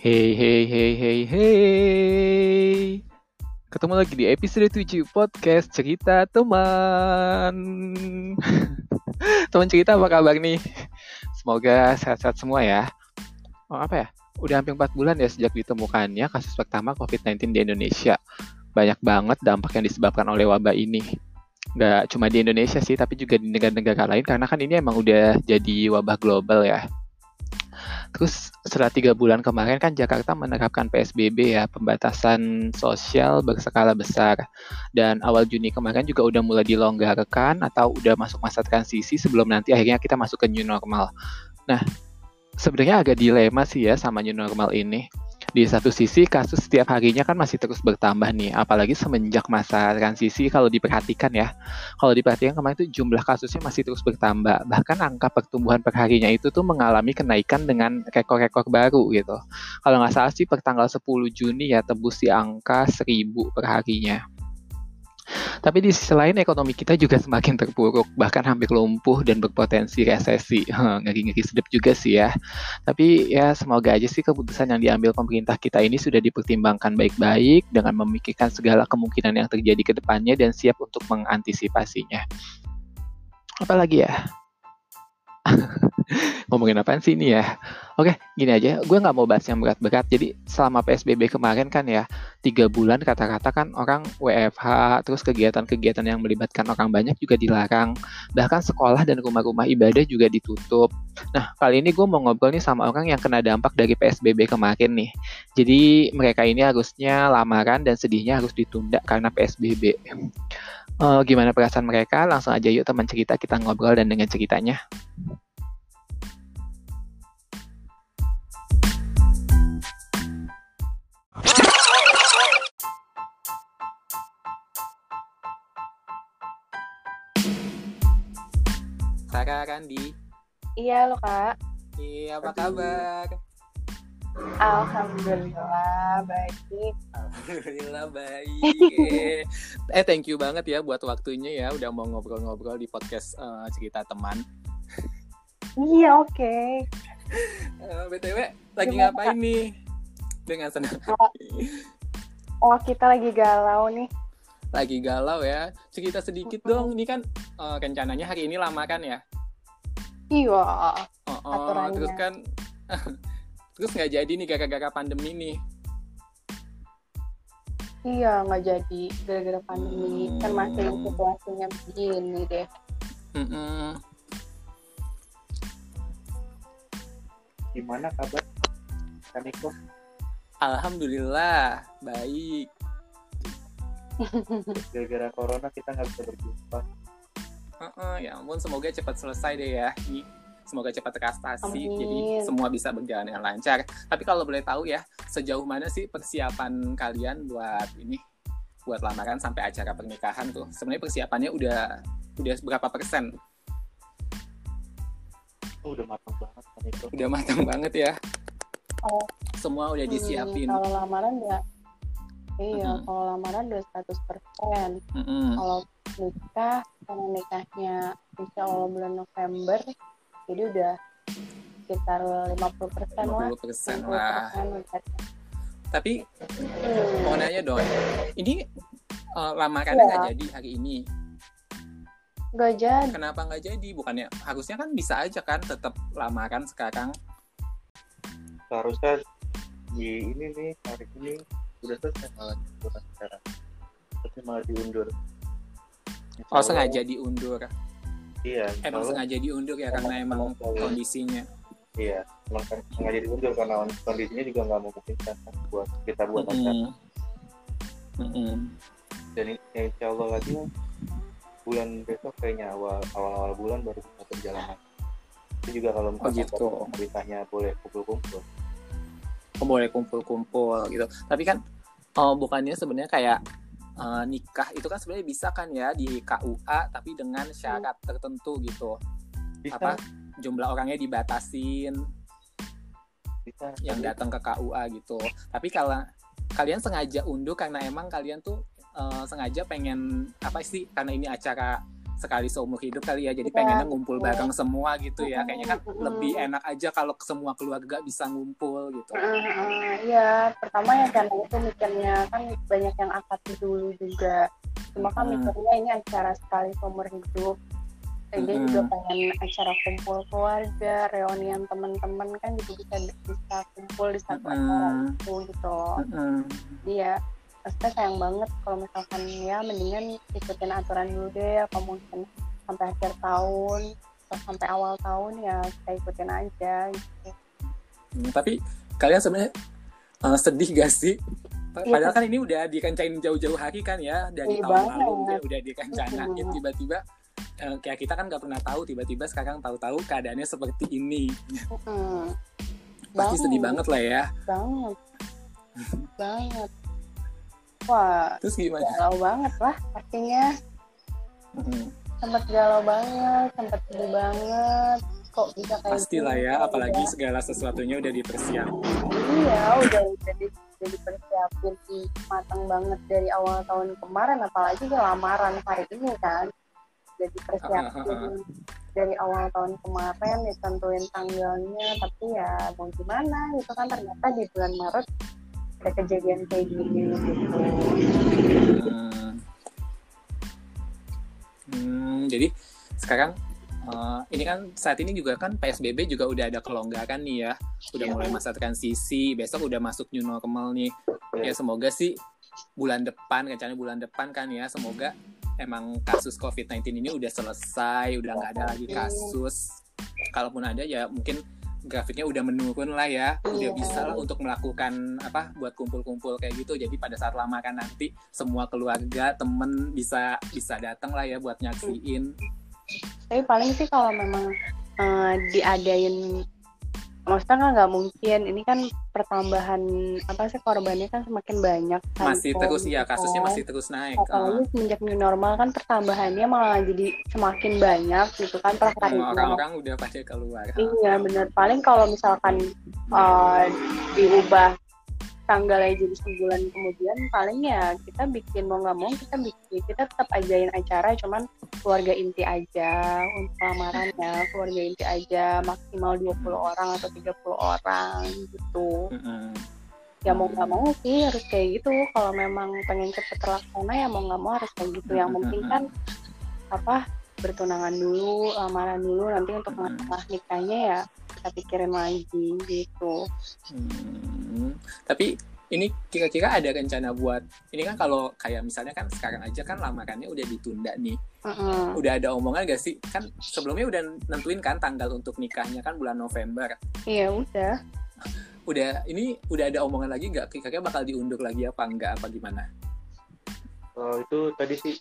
Hey hey hey hey hey Ketemu lagi di episode 7 podcast cerita teman Teman cerita apa kabar nih? Semoga sehat-sehat semua ya Oh apa ya? Udah hampir 4 bulan ya sejak ditemukannya kasus pertama COVID-19 di Indonesia Banyak banget dampak yang disebabkan oleh wabah ini Gak cuma di Indonesia sih, tapi juga di negara-negara lain karena kan ini emang udah jadi wabah global ya. Terus setelah tiga bulan kemarin kan Jakarta menerapkan PSBB ya, pembatasan sosial berskala besar. Dan awal Juni kemarin juga udah mulai dilonggarkan atau udah masuk masa transisi sebelum nanti akhirnya kita masuk ke new normal. Nah, sebenarnya agak dilema sih ya sama new normal ini di satu sisi kasus setiap harinya kan masih terus bertambah nih, apalagi semenjak masa transisi kalau diperhatikan ya. Kalau diperhatikan kemarin itu jumlah kasusnya masih terus bertambah. Bahkan angka pertumbuhan perharinya itu tuh mengalami kenaikan dengan rekor-rekor baru gitu. Kalau nggak salah sih per tanggal 10 Juni ya tembus di angka 1000 perharinya. Tapi di sisi lain ekonomi kita juga semakin terpuruk, bahkan hampir lumpuh dan berpotensi resesi. Ngeri-ngeri sedap juga sih ya. Tapi ya semoga aja sih keputusan yang diambil pemerintah kita ini sudah dipertimbangkan baik-baik dengan memikirkan segala kemungkinan yang terjadi ke depannya dan siap untuk mengantisipasinya. Apalagi ya? ngomongin apa sih ini ya? Oke, gini aja, gue nggak mau bahas yang berat-berat. Jadi selama PSBB kemarin kan ya, tiga bulan kata-kata kan orang WFH, terus kegiatan-kegiatan yang melibatkan orang banyak juga dilarang. Bahkan sekolah dan rumah-rumah ibadah juga ditutup. Nah, kali ini gue mau ngobrol nih sama orang yang kena dampak dari PSBB kemarin nih. Jadi mereka ini harusnya lamaran dan sedihnya harus ditunda karena PSBB. Uh, eh, gimana perasaan mereka? Langsung aja yuk teman cerita kita ngobrol dan dengan ceritanya. Randi. Iya lo kak. Iya apa kabar? Alhamdulillah baik. Alhamdulillah baik. eh thank you banget ya buat waktunya ya udah mau ngobrol-ngobrol di podcast uh, cerita teman. Iya oke. Okay. Uh, eh, btw lagi Gimana, ngapain kak? nih? Dengan senang hati. Oh kita lagi galau nih lagi galau ya. Cerita sedikit dong. Ini kan uh, rencananya hari ini lama kan ya? Iya. Oh, oh terus kan terus nggak jadi nih gara-gara pandemi nih. Iya nggak jadi gara-gara pandemi hmm. kan masih situasinya begini deh. Mm -mm. Gimana kabar Kaniko? Alhamdulillah baik. Gara-gara corona kita nggak bisa berjumpa uh -uh, ya ampun semoga cepat selesai deh ya. Semoga cepat terastasi jadi semua bisa berjalan dengan lancar. Tapi kalau boleh tahu ya sejauh mana sih persiapan kalian buat ini buat lamaran sampai acara pernikahan tuh? Sebenarnya persiapannya udah udah berapa persen? Oh, udah matang banget kan itu. Udah matang banget ya. Oh. semua udah disiapin. hmm, kalau lamaran ya iya mm -hmm. kalau lamaran udah 100% persen. Mm -hmm. kalau nikah karena nikahnya insya Allah bulan November. Jadi udah sekitar 50 persen lah. 50 persen lah. tapi hmm. mau nanya dong ini uh, lamarannya nggak ya. jadi hari ini? Nggak jadi. Kenapa nggak jadi? Bukannya harusnya kan bisa aja kan tetap lamaran sekarang. Seharusnya di ini nih hari ini udah selesai malah sekarang. Tapi malah diundur Oh sengaja diundur. Iya. Emang sengaja diundur ya karena emang kondisinya. Iya, emang kan sengaja diundur karena kondisinya juga nggak memungkinkan kan buat kita buat mm -hmm. Mm -hmm. Dan ya, insya Allah lagi bulan besok kayaknya awal awal awal bulan baru bisa perjalanan. Itu juga kalau oh, gitu. pemerintahnya boleh kumpul-kumpul. Oh, boleh kumpul-kumpul gitu. Tapi kan oh, bukannya sebenarnya kayak uh, nikah itu kan sebenarnya bisa kan ya di KUA tapi dengan syarat tertentu gitu bisa. apa jumlah orangnya dibatasin bisa. yang datang ke KUA gitu tapi kalau kalian sengaja unduh karena emang kalian tuh uh, sengaja pengen apa sih karena ini acara sekali seumur hidup kali ya jadi ya, pengennya ngumpul bareng semua gitu ya. Kayaknya kan lebih enak aja kalau semua keluarga bisa ngumpul gitu. Iya pertama ya karena itu mikirnya kan banyak yang akad dulu juga. Cuma kan hmm. mikirnya ini acara sekali seumur hidup. Jadi hmm. juga pengen acara kumpul keluarga reunian teman-teman kan juga bisa bisa kumpul di satu hmm. acara itu gitu. Hmm. dia maksudnya sayang banget kalau misalkan ya mendingan ikutin aturan dulu deh apa mungkin sampai akhir tahun atau sampai awal tahun ya kita ikutin aja gitu. Hmm, tapi kalian sebenarnya uh, sedih gak sih? Iya. Padahal kan ini udah dikencain jauh-jauh hari kan ya dari iya tahun lalu udah, udah dikencanain tiba-tiba uh, kayak kita kan nggak pernah tahu tiba-tiba sekarang tahu-tahu keadaannya seperti ini. Hmm. Pasti sedih banget lah ya. Banget. banget. Wah, terus gimana? Galau banget lah pastinya. Hmm. Sempat galau banget, sempat sedih banget. Kok bisa kayak Pastilah ya, gitu, apalagi ya. segala sesuatunya udah dipersiapkan. Iya, udah udah, di, udah dipersiapin matang banget dari awal tahun kemarin, apalagi lamaran hari ini kan. Jadi persiapin dari awal tahun kemarin ditentuin tanggalnya, tapi ya mau gimana gitu kan ternyata di bulan Maret ada kejadian kayak gini gitu. Hmm. Hmm, jadi sekarang uh, ini kan saat ini juga kan PSBB juga udah ada kelonggaran nih ya, udah yeah. mulai masa transisi, besok udah masuk new normal nih. Yeah. Ya semoga sih bulan depan, rencananya bulan depan kan ya, semoga emang kasus COVID-19 ini udah selesai, udah nggak ada lagi kasus. Kalaupun ada ya mungkin grafiknya udah menurun lah ya, udah iya. bisa lah untuk melakukan apa buat kumpul-kumpul kayak gitu. Jadi pada saat lamakan nanti semua keluarga, temen bisa bisa datang lah ya buat nyaksiin. Tapi paling sih kalau memang uh, diadain maksudnya kan nggak mungkin. Ini kan pertambahan apa sih korbannya kan semakin banyak. Kan, masih terus ya kasusnya masih terus naik apalagi uh. semenjak new normal kan pertambahannya malah jadi semakin banyak gitu kan per hari. orang-orang udah pasti keluar. Iya benar paling kalau misalkan uh, diubah tanggalnya jadi sebulan kemudian paling ya kita bikin mau nggak mau kita bikin kita tetap ajain acara cuman keluarga inti aja untuk lamarannya keluarga inti aja maksimal 20 orang atau 30 orang gitu. Mm-hmm. ya mau nggak mau sih harus kayak gitu. Kalau memang pengen cepet terlaksana ya mau nggak mau harus kayak gitu. Yang penting kan apa bertunangan dulu lamaran dulu nanti untuk masalah nikahnya ya kita pikirin lagi gitu. Hmm, tapi ini kira-kira ada rencana buat ini kan kalau kayak misalnya kan sekarang aja kan lamarannya udah ditunda nih. Uh-uh. Udah ada omongan gak sih? Kan sebelumnya udah nentuin kan tanggal untuk nikahnya kan bulan November. Iya udah. Udah ini udah ada omongan lagi nggak? Kira-kira bakal diundur lagi apa enggak apa gimana? Oh, itu tadi sih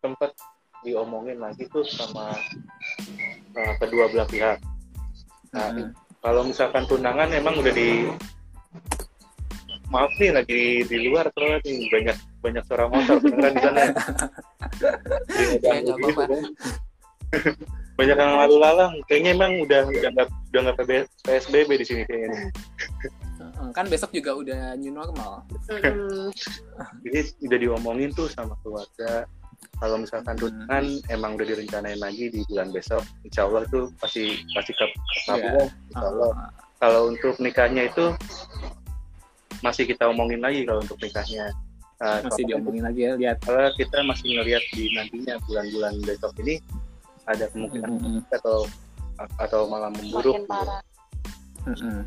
sempat diomongin lagi tuh sama uh, kedua belah pihak. Nah, hmm. kalau misalkan tunangan emang udah di maaf nih lagi di luar tuh nih banyak banyak suara motor beneran di sana. ya, ya, gitu, kan. banyak yang lalu lalang kayaknya emang udah udah nggak udah nggak psbb di sini kayaknya kan besok juga udah new normal jadi udah diomongin tuh sama keluarga kalau misalkan tunangan hmm. emang udah direncanain lagi di bulan besok insya Allah tuh pasti pasti ke yeah. insya Allah uh. kalau untuk nikahnya itu masih kita omongin lagi kalau untuk nikahnya uh, masih diomongin lagi ya lihat kalau kita masih ngelihat di nantinya bulan-bulan besok ini ada kemungkinan hmm. hmm. atau atau malah memburuk Mm-hmm.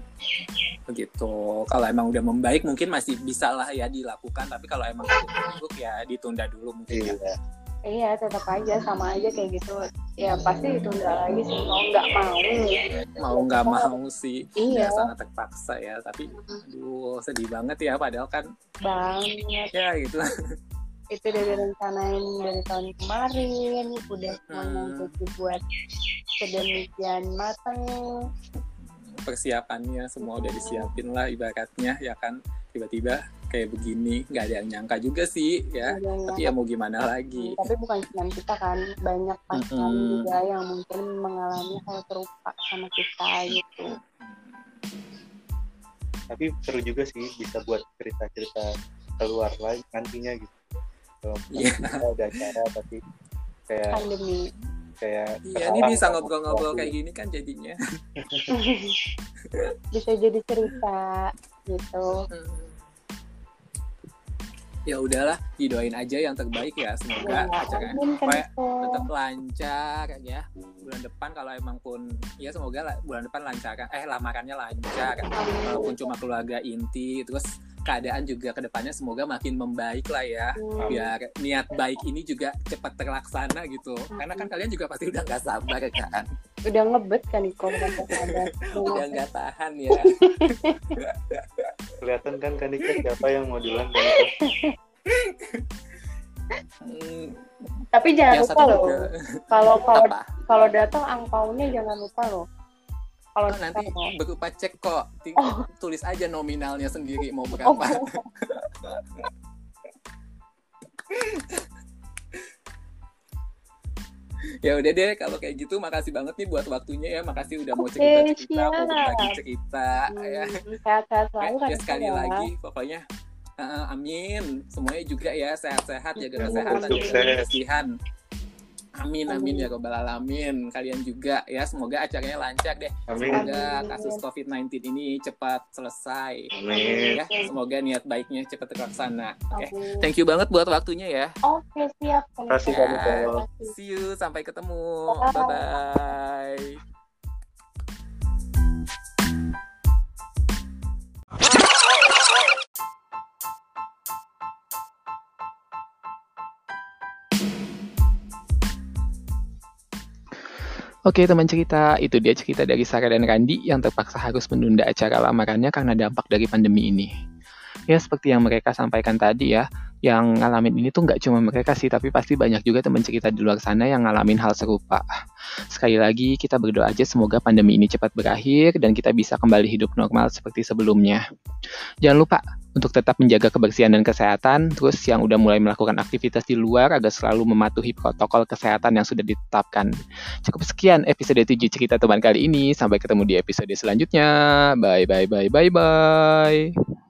Begitu. Kalau emang udah membaik mungkin masih bisa lah ya dilakukan. Tapi kalau emang buruk ya ditunda dulu mungkin. Ya. Iya. Iya tetap aja sama aja kayak gitu. Ya pasti ditunda lagi sih mau nggak mau. Mau nggak mau sih. Iya. Ya, sangat terpaksa ya. Tapi aduh sedih banget ya. Padahal kan. Banget. Ya gitu. itu udah direncanain dari tahun kemarin udah semuanya hmm. buat sedemikian matang persiapannya semua udah disiapin lah ibaratnya ya kan tiba-tiba kayak begini nggak ada yang nyangka juga sih ya, ya tapi ya mau gimana lagi? Tapi bukan cuma kita kan banyak pasangan mm -hmm. juga yang mungkin mengalami hal serupa sama kita gitu. Tapi seru juga sih bisa buat cerita-cerita keluar lagi nantinya gitu. Kalau yeah. kita ada acara tapi kayak pandemi. kayak iya ini bisa ngobrol-ngobrol kayak gini kan jadinya. Bisa jadi cerita gitu. Hmm ya udahlah didoain aja yang terbaik ya semoga ya, acaranya tetap lancar ya bulan depan kalau emang pun ya semoga bulan depan lancar eh lamarannya lancar. Walaupun cuma keluarga inti terus keadaan juga ke depannya semoga makin membaik lah ya. Hmm. biar niat baik ini juga cepat terlaksana gitu. Karena kan kalian juga pasti udah nggak sabar kan. Udah ngebet kan Iko udah nggak tahan ya kelihatan kan kan siapa yang mau diulang tapi jangan lupa loh. kalau kalau kalau datang angpaunya jangan lupa loh. Kalau oh, nanti berupa cek kok. Oh. tulis aja nominalnya sendiri mau berapa. Oh. ya udah deh kalau kayak gitu makasih banget nih buat waktunya ya. Makasih udah mau cerita cerita mau berbagi cerita ya. hmm, ya. sehat-sehat selalu ya, sekali ya. lagi pokoknya uh, amin. Semuanya juga ya sehat-sehat jaga kesehatan jaga kebersihan Amin amin ya robbal alamin. Kalian juga ya semoga acaranya lancar deh. Amin. Semoga kasus COVID-19 ini cepat selesai. Amin. Ya, semoga niat baiknya cepat terlaksana. Oke. Okay. Thank you banget buat waktunya ya. Oke, okay, siap. Terima kasih ya. See you sampai ketemu. Bye bye. Oke teman cerita, itu dia cerita dari Sarah dan Randi yang terpaksa harus menunda acara lamarannya karena dampak dari pandemi ini. Ya seperti yang mereka sampaikan tadi ya, yang ngalamin ini tuh nggak cuma mereka sih, tapi pasti banyak juga teman cerita di luar sana yang ngalamin hal serupa. Sekali lagi kita berdoa aja semoga pandemi ini cepat berakhir dan kita bisa kembali hidup normal seperti sebelumnya. Jangan lupa untuk tetap menjaga kebersihan dan kesehatan, terus yang udah mulai melakukan aktivitas di luar agar selalu mematuhi protokol kesehatan yang sudah ditetapkan. Cukup sekian episode 7 cerita teman kali ini, sampai ketemu di episode selanjutnya. Bye bye bye bye bye.